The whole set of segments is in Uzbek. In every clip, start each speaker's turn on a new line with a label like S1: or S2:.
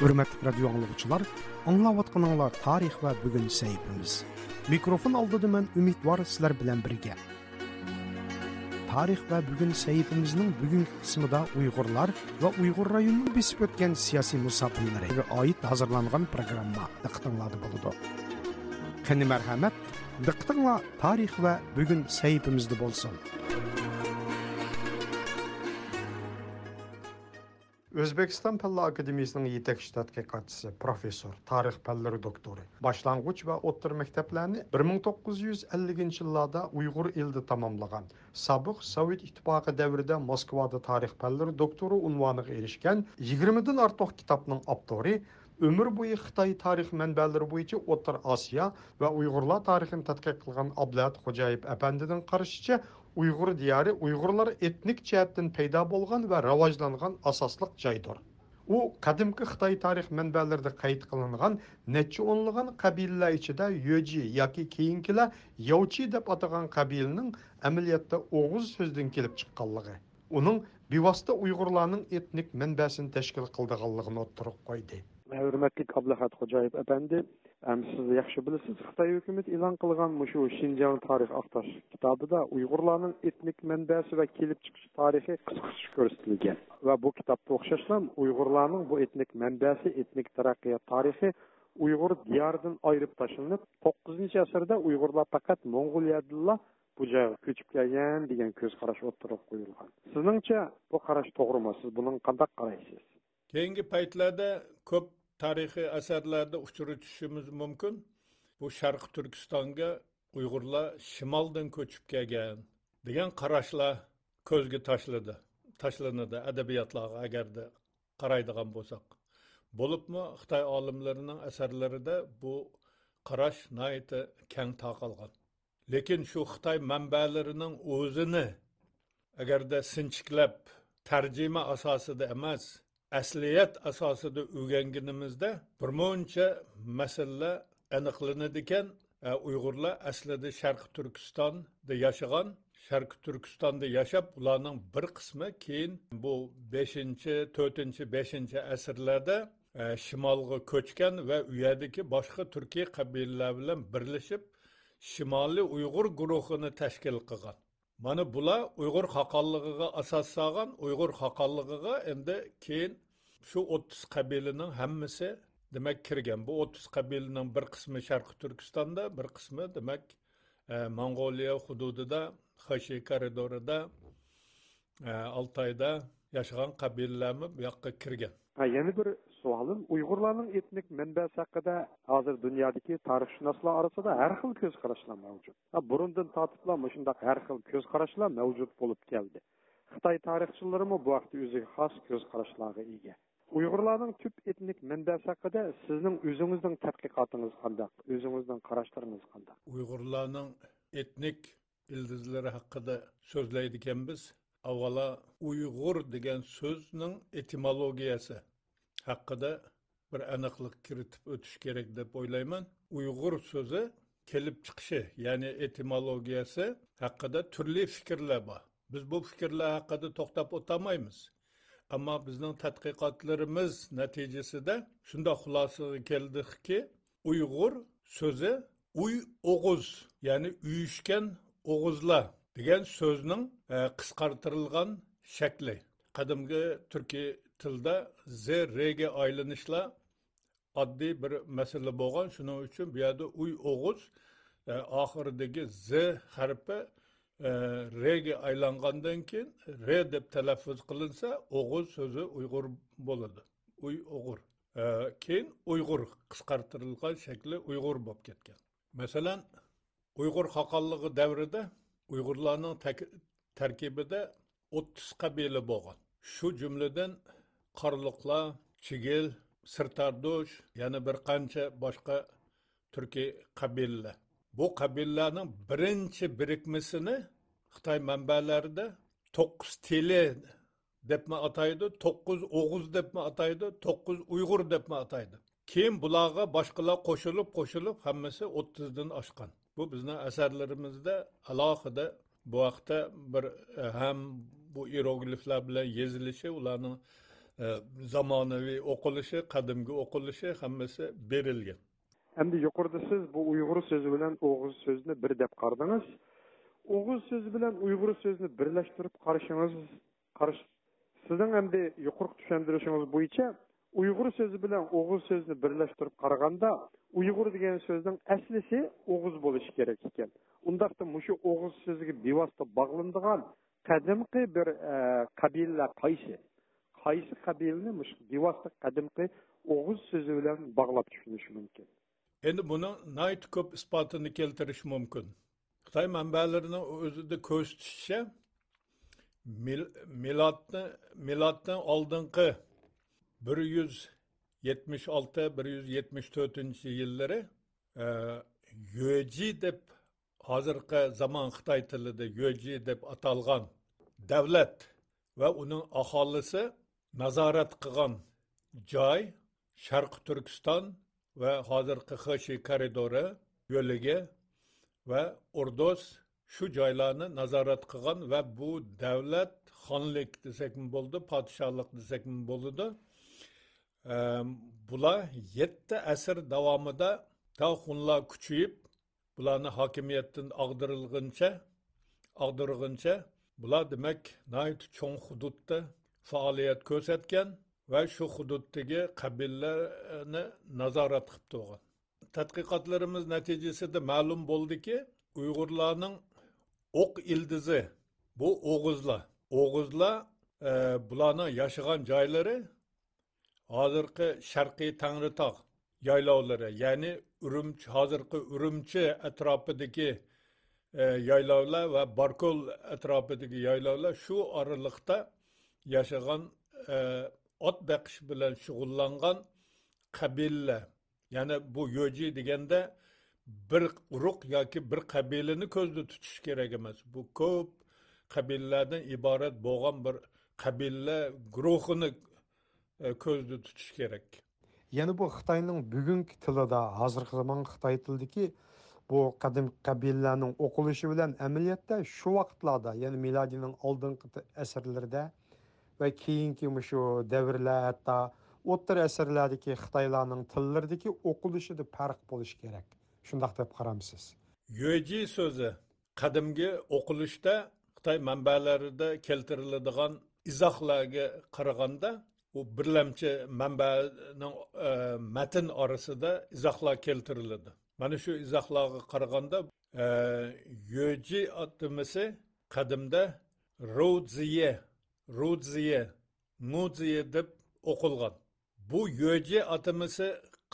S1: Hürmetli radyo anlıqçılar, anlavatqanыңlar tarix və bugün səhifimiz. Mikrofon aldıdı mən ümid var sizlər bilən. Tarix və bugün səhifimizin bugün qismida Uyğurlar və Uyğur rayonunun besib ötən siyasi musafirlərə aid hazırlanğan. Qani мәрхәмәт, diqqətinizlə тарих вә бүгін сәйіпімізді болсын. Өзбекстан Пәлі Академиясының етекші тадқиқатчысы, профессор, тарих пәлләре докторы. башланғыч ва оттыр мектепләні 1950 елларда ұйғыр елді тамамлаған. Сабық Совет иттифакы дәврендә Москвада тарих пәлләре докторы унваныга erishgan 20дан артық китапның авторы өмір бойы Қытай тарих мәнбәлері бойынша Отыр Асия ва ұйғырлар тарихын тадқиқ қылған Абдулат Қожаев әпендінің қарашыча, ұйғыр дияры ұйғырлар этник жәптен пайда болған ва раважланған асаслық жайдыр. О, қадымқы Қытай тарих мәнбәлерді қайт қылынған, нәтчі онлыған қабилілі ішіде Йөджи, яки кейінкілі Яучи деп атыған қабилінің әмілетті оғыз сөзден келіп шыққалығы. Оның бивасты ұйғырланың этник мәнбәсін тәшкіл қылдығалығын отырып қойды.
S2: Hurmatli ablahat xo'jayev apandi. Siz yaxshi bilasiz xitoy hukumati e'lon qilgan shu shinjang tarix aqtash kitobida uyg'urlarning etnik manbasi va kelib chiqish tarixi qisqacha ko'rsatilgan. Va bu kitobga o'xshashlam uyg'urlarning bu etnik manbasi etnik taraqqiyot tarixi uyg'ur diyoridan ayirib tashlanib to'qqizinchi asrda uyg'urlar faqat mo'ng'uliyadilla bu joyga ko'chib kelgan degan ko'z qarash o'ttirib qo'yilgan. Sizningcha bu qarash to'g'rimi? Siz buni qanday qaraysiz?
S3: Keyingi paytlarda ko'p tarixiy asarlarda uchratishimiz mumkin. Bu sharqi turkistonga uyg'urlar shimoldan ko'chib kelgan degan qarashlar ko'zga tashladi tashlanadi adabiyotlarga agarda qaraydigan bo'lsak. Bo'libmi xitoy olimlarining asarlarida bu qarash naiti kang tarqalgan. Lekin shu xitoy manbalarining o'zini agarda sinchiklab tarjima asosida emas asliyat asosida o'rganganimizda birmuncha masala aniqlanadi ekan e, uyg'urlar aslida sharqi turkistonda yashagan. Sharqi turkistonda yashab ularning bir qismi keyin bu beshinchi to'rtinchi beshinchi asrlarda e, shimolga ko'chgan va u yerdagi boshqa turkiy qabilalar bilan birlashib shimoliy uyg'ur guruhini tashkil qilgan. Mana bular uyg'ur xoqonligiga asos solgan uyg'ur xoqonligiga endi keyin shu o'ttiz qabilaning hammasi demak kirgan. Bu o'ttiz qabilaning bir qismi sharqi turkistonda bir qismi demak e, mong'oliya hududida xashi koridorida e, oltoyda yashagan qabilalarmi bu yoqqa kirgan.
S2: Yana bir savolim uyg'urlarning etnik manbasi haqida hozir dunyodagi tarixshunoslar orasida har xil ko'z qarashlar mavjud. Burundan tortibla shundoq har xil ko'z qarashlar mavjud bo'lib keldi. Xitoy tarixchilarimi bu vaqtda o'ziga xos ko'z qarashlarga ega. Uyg'urlarning tub etnik manbasi haqida sizning o'zingizning tadqiqotingiz qandaq o'zingizning qarashlaringiz qandaq
S3: uyg'urlarning etnik ildizlari haqida so'zlaydi ekanmiz avvalo uyg'ur degan so'zning etimologiyasi haqida bir aniqlik kiritib o'tish kerak deb o'ylayman. Uyg'ur so'zi kelib chiqishi ya'ni etimologiyasi haqida turli fikrlar bor. Biz bu fikrlar haqida to'xtab o'tamaymiz. Ammo bizning tadqiqotlarimiz natijasida shundoq xulosaga keldikki uyg'ur so'zi uy o'g'uz ya'ni uyushgan o'g'izlar degan so'zning e, qisqartirilgan shakli. Qadimgi turkiy tilda z rga aylanishlar oddiy bir masala bo'lgan. Shuning uchun bu yerda uy o'g'iz e, oxiridagi z harfi e, rga aylangandan keyin re deb talaffuz qilinsa o'g'il so'zi uyg'ur bo'ladi. Uy o'g'ir. E, keyin uyg'ur qisqartirilgan shakli uyg'ur bo'lib ketgan. Masalan uyg'ur xoqonligi davrida uyg'urlarning tarkibida o'ttiz qabila bo'lgan. Shu jumladan qorliqlar chigil sirtardosh yana bir qancha boshqa turkiy qabilalar. Bu qabilalarning birinchi birikmasini xitoy manbalarida to'qqiz tili debmi ataydi to'qqiz o'g'iz debmi ataydi to'qqiz uyg'ur debmi ataydi. Keyin bularga boshqalar qo'shilib qo'shilib hammasi o'ttizdan oshgan. Bu bizni asarlarimizda alohida bu vaqtda bir e, ham bu iyerogliflar bilan yezilishi ularning e, zamonaviy o'qilishi qadimgi o'qilishi hammasi berilgan.
S2: Endi yuqorida siz bu uyg'ur so'zi bilan o'g'iz so'zini bir deb qaradingiz o'g'iz so'zi bilan uyg'ur so'zini birlashtirib qarashingiz qarash sizning endi yuqori tushuntirishingiz bo'yicha uyg'ur so'zi bilan o'g'iz so'zini birlashtirib qaraganda uyg'ur degan so'zning aslisi o'g'iz bo'lishi kerak ekan. Undaqda mushu o'g'iz so'ziga bevosita bog'lanadigan qadimgi bir e, qabila qaysi? Qaysi qabilani mush bevosita qadimgi o'g'iz so'zi bilan bog'lab tushunish mumkin?
S3: Endi buni nayt ko'p isbotini keltirish mumkin. Xitoy manbalarini o'zida ko'rsatishicha milodni miloddan oldingi bir yuz yetmish olti bir yuz yetmish to'rtinchi yillari e, yueji deb hozirgi zamon xitoy tilida yo'ji deb atalgan davlat va uning aholisi nazorat qilgan joy sharqi turkiston va hozirgi xshi koridori yo'liga va urdos shu joylarni nazorat qilgan va bu davlat xonlik desakmi bo'ldi podshohlik desakmi bo'ladi ehm, bular yetti asr davomida to xunlar kuchayib bularni hokimiyatdan og'dirilguncha og'dirguncha bular demak cho'ng hududda faoliyat ko'rsatgan va shu hududdagi qabilalarni nazorat qilib turgan. Tadqiqotlarimiz natijasida ma'lum bo'ldiki uyg'urlarning o'q ildizi bu o'g'izlar o'g'izlar e, bularni yashagan joylari hozirgi sharqiy tangritog' yaylovlari ya'ni urumchi hozirgi urumchi atrofidagi e, yaylovlar va barkol atrofidagi yaylovlar shu oraliqda yashagan e, ot baqish bilan shug'ullangan qabila. Ya'ni bu yo'ji deganda bir urug' yoki bir qabilani ko'zda tutish kerak emas. Bu ko'p qabilalardan iborat bo'lgan bir qabila guruhini e, ko'zda tutish kerak.
S1: Yana bu xitoyning bugungi tilida hozirgi zamon xitoy tilidagi bu qadim qabilalarning o'qilishi bilan amaliyotda shu vaqtlarda ya'ni milodiyning oldingi asrlarida va keyingi shu davrlar hatto o'rta asrlardagi xitoylarning tillaridagi o'qilishida farq bo'lishi kerak shundoq deb qaramsiz
S3: yuji so'zi qadimgi o'qilishda xitoy manbalarida keltiriladigan izohlarga qaraganda u birlamchi manbaning e, matn orasida izohlar keltiriladi. Mana shu izohlarga qaraganda e, yoji atimisi qadimda rudziye rudziye mudziye deb o'qilgan. Bu yoji atimisi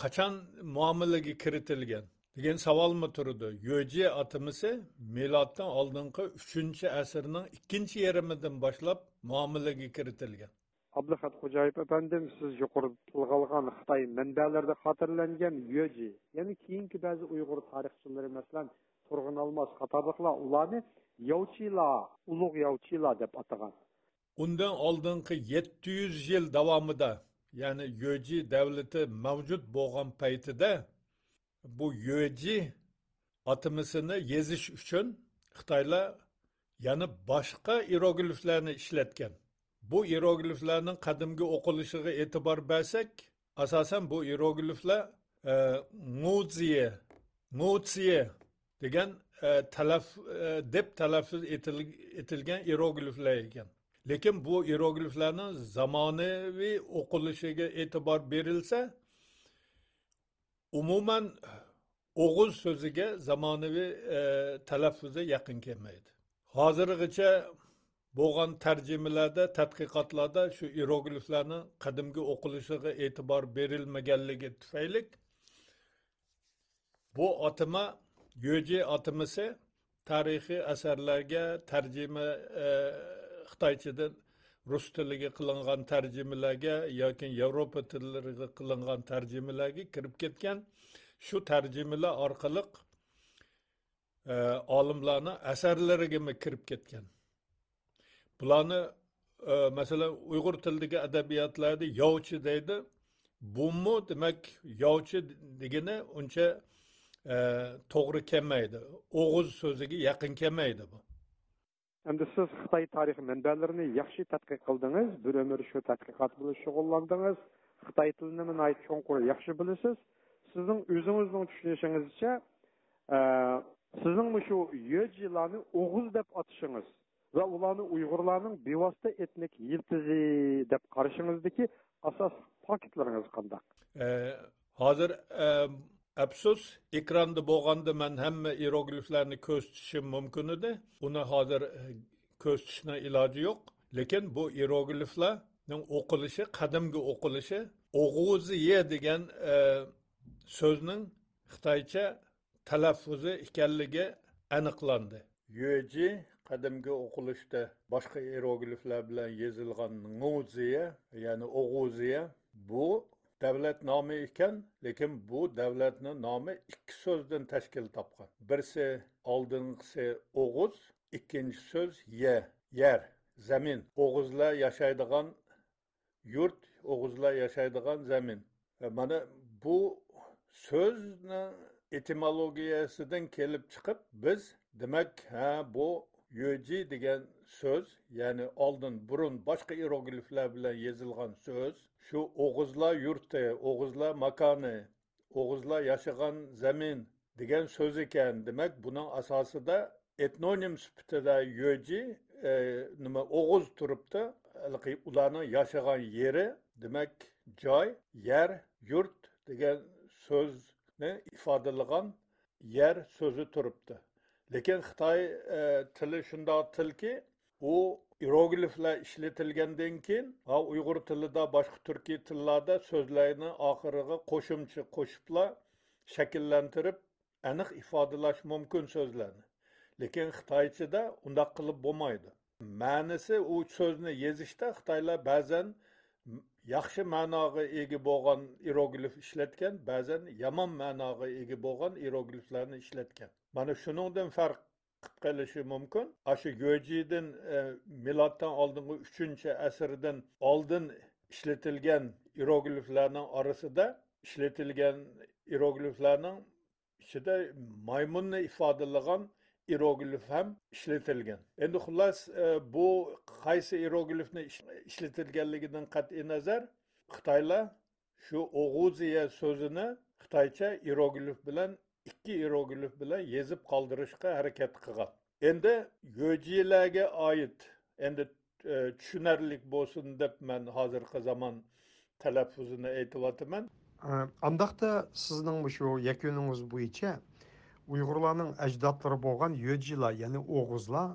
S3: qachon muomalaga kiritilgan? Degan savolmi turdi. Yoji atimisi miloddan oldingi uchinchi asrning ikkinchi yarimidan boshlab muomalaga kiritilgan.
S2: Abdulhat Xo'jayev efendim siz yuqorida tilga olgan Xitoy manbalarida xotirlangan yoji, ya'ni keyingi ba'zi Uyg'ur tarixchilari masalan Turg'un almas qatorliqlar ularni yovchila ulug' yovchila deb atagan.
S3: Undan oldingi 700 yil davomida, ya'ni yoji davlati mavjud bo'lgan paytida bu yoji atimisini yezish uchun Xitoylar yana boshqa irogliflarni ishlatgan. Bu iyerogliflarning qadimgi o'qilishiga e'tibor bersak asosan bu iyerogliflar e, nguziye degan e, talaf e, deb talaffuz etilgan iyerogliflar ekan. Lekin bu iyerogliflarning zamonaviy o'qilishiga e'tibor berilsa umuman o'g'iz so'ziga zamonaviy e, talaffuzi yaqin kelmaydi. Hozirgacha bo'lgan tarjimalarda tadqiqotlarda shu irogliflarni qadimgi o'qilishiga e'tibor berilmaganligi tufayli bu otima yoji otimisi tarixiy asarlarga tarjima e, xitoychadan rus tiliga qilingan tarjimalarga yoki yevropa tillariga qilingan tarjimalarga kirib ketgan. Shu tarjimalar orqali e, olimlarni asarlarigami kirib ketgan. Bularni e, masalan uyg'ur tilidagi adabiyotlarda yovchi deydi bumi demak yovchi degani uncha e, to'g'ri kelmaydi o'g'iz so'ziga yaqin kelmaydi bu
S2: Endi siz Xitoy tarixi manbalarini yaxshi tadqiq qildingiz, bir umr shu tadqiqot bilan shug'ullandingiz. Xitoy tilini nihoyat cho'nqur yaxshi bilasiz. Sizning o'zingizning tushunishingizcha, e, sizning shu yo'jilarni o'g'iz deb atishingiz va ularni Uyg'urlarning bevosita etnik yiltizi deb qarashingizdagi asos faktlaringiz qanday?
S3: e, hozir e, afsus ekranda bo'lganda man hamma iyerogliflarni ko'rsatishim mumkin edi. Uni hozir e, ko'rsatishni iloji yo'q. Lekin bu iyerogliflarning o'qilishi qadimgi o'qilishi o'g'uziye degan e, so'zning xitoycha talaffuzi ekanligi aniqlandi. Yuji qadimgi o'qilishda boshqa erogliflar bilan yozilgan ng'uziya ya'ni o'g'uziya bu davlat nomi ekan lekin bu davlatni nomi ikki so'zdan tashkil topgan. Birsi oldingisi o'g'uz ikkinchi so'z ye yer zamin. O'g'izlar yashaydigan yurt o'g'izlar yashaydigan zamin. E, mana bu so'zni etimologiyasidan kelib chiqib biz demak ha bu yoji degan so'z ya'ni oldin burun boshqa irogliflar bilan yozilgan so'z shu o'g'izlar yurti o'g'izlar makoni o'g'izlar yashagan zamin degan so'z ekan. Demak buning asosida etnonim sifatida yoji e, nima o'g'iz turibdi. Ularni ularning yashagan yeri demak joy yer yurt degan so'zni ifodalagan yer so'zi turibdi. Lekin xitoy e, tili shundoq tilki u irogliflar ishlatilgandan keyin va uyg'ur tilida boshqa turkiy tillarda so'zlarni oxiriga qo'shimcha qo'shiblar shakllantirib aniq ifodalash mumkin so'zlarni. Lekin xitoychada undaq qilib bo'lmaydi. Ma'nisi u so'zni yezishda xitoylar ba'zan yaxshi ma'noga ega bo'lgan iroglif ishlatgan ba'zan yomon ma'noga ega bo'lgan irogliflarni ishlatgan. Mana shuningdan farq qilib qilishi mumkin. Ana shu gojidan e, miloddan oldingi uchinchi asrdan oldin ishlatilgan irogliflarning orasida ishlatilgan irogliflarning ichida maymunni ifodalagan iroglif ham ishlatilgan. Endi xullas e, bu qaysi iroglifni ishlatilganligidan qat'iy nazar xitoylar shu o'g'uziya so'zini xitoycha iroglif bilan ikki iyeroglif bilan yezib qoldirishga harakat qilgan. Endi yo'jilarga oid endi e, tushunarli bo'lsin deb man hozirgi zamon talaffuzini aytyapman.
S1: Андақта сіздің şu yakınınız bo'yicha uyg'urlarning ajdodlari bo'lgan yo'jilar ya'ni o'g'izlar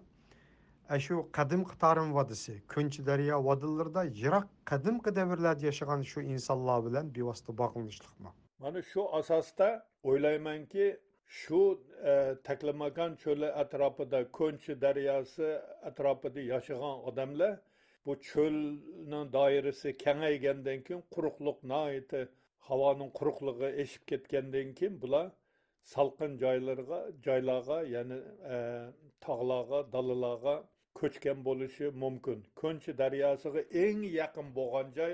S1: shu qadimgi tarim vodisi ko'nchi daryo vodillarida yiroq qadimgi davrlarda yashagan shu insonlar bilan bevosita bog'lanishliqmi?
S3: Mana shu asosda o'ylaymanki shu e, taklamakan cho'li atrofida ko'nchi daryosi atrofida yashagan odamlar bu cho'lning doirasi kengaygandan keyin quruqlik noiti havoning quruqligi eshib ketgandan keyin bular salqin joylarga joylarga ya'ni e, tog'larga dalalarga ko'chgan bo'lishi mumkin. Ko'nchi daryosiga eng yaqin bo'lgan joy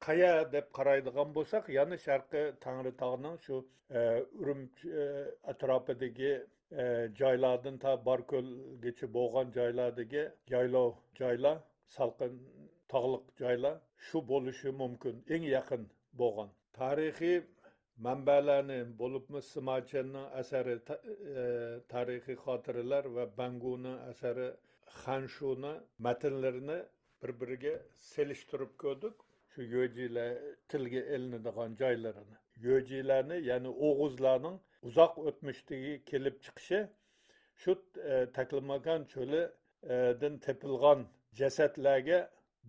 S3: qaya deb qaraydigan bo'lsak ya'ni tangri tog'ning shu e, urumchi e, atrofidagi e, joylardan to barko'lgacha bo'lgan joylardagi yaylov joylar salqin tog'liq joylar shu bo'lishi mumkin eng yaqin bo'lgan. Tarixiy manbalarni bo'libmi simachenning asari e, tarixiy xotiralar va banguni asari xanshuni matnlarini bir biriga selishtirib ko'rdik. Shu yo'jilar tilga ilinadigan joylarini. Yo'jilarni ya'ni o'g'izlarning uzoq o'tmishdagi kelib chiqishi shu e, taklimakan cho'lidan e, tepilgan jasadlarga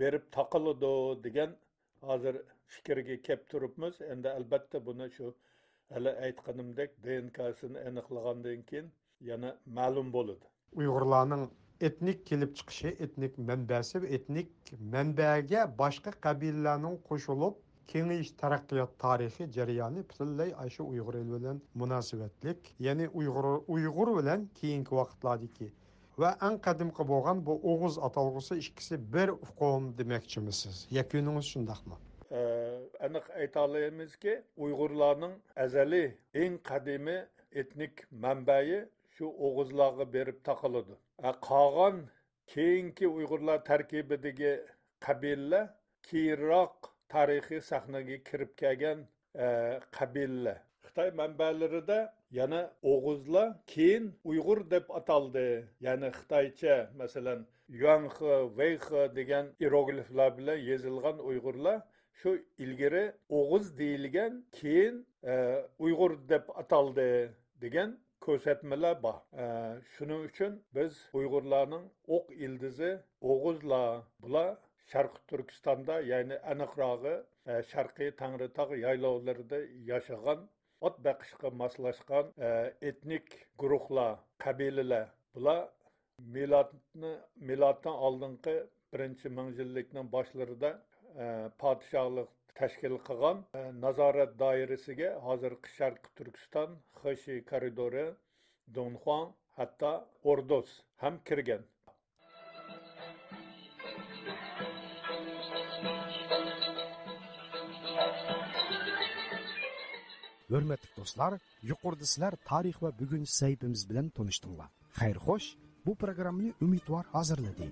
S3: berib taqiladi degan hozir fikrga kelib turibmiz. Endi albatta buni shu hali aytganimdek dnkasini aniqlagandan keyin yana ma'lum bo'ladi.
S1: Uyg'urlarning etnik kelib chiqishi etnik manbasi etnik manbaga boshqa qabilalarning qo'shilib kengayish taraqqiyot tarixi jarayoni butunlay shu uyg'ur eli bilan munosabatlik ya'ni uyg'ur uyg'ur bilan keyingi vaqtlardagi va eng qadimgi bo'lgan bu o'g'iz atalg'usi ikkisi bir uqum demoqchimisiz? Yakuningiz shundaqmi?
S3: Aniq ayta olamizki uyg'urlarning azaliy eng qadimiy etnik manbai shu o'g'izlarga berib taqiladi. Qolgan keyingi uyg'urlar tarkibidagi qabilalar keyinroq tarixiy sahnaga kirib kelgan e, qabilalar xitoy manbalarida yana o'g'izlar keyin uyg'ur deb ataldi. Ya'ni xitoycha masalan yuanxi veyxi degan irogliflar bilan yozilgan uyg'urlar shu ilgari o'g'iz deyilgan keyin e, uyg'ur deb ataldi degan ko'rsatmalar bor. Shuning uchun biz uyg'urlarning o'q ildizi o'g'izlar bular sharqi turkistonda ya'ni aniqrog'i e, sharqiy tangritog' yaylovlarida yashagan ot baqishga moslashgan e, etnik guruhlar qabilalar bular milodni miloddan oldingi birinchi mingyillikning boshlarida e, podshohlik tashkil qilgan e, nazorat doirasiga hozirgi sharqi turkiston xishi koridori donxuan hatto ordos ham kirgan.
S4: Hurmatli do'stlar yuqorida sizlar tarix va bugun saytimiz bilan tanishdinglar. Xayr xo'sh bu programmani umidvor hozirladi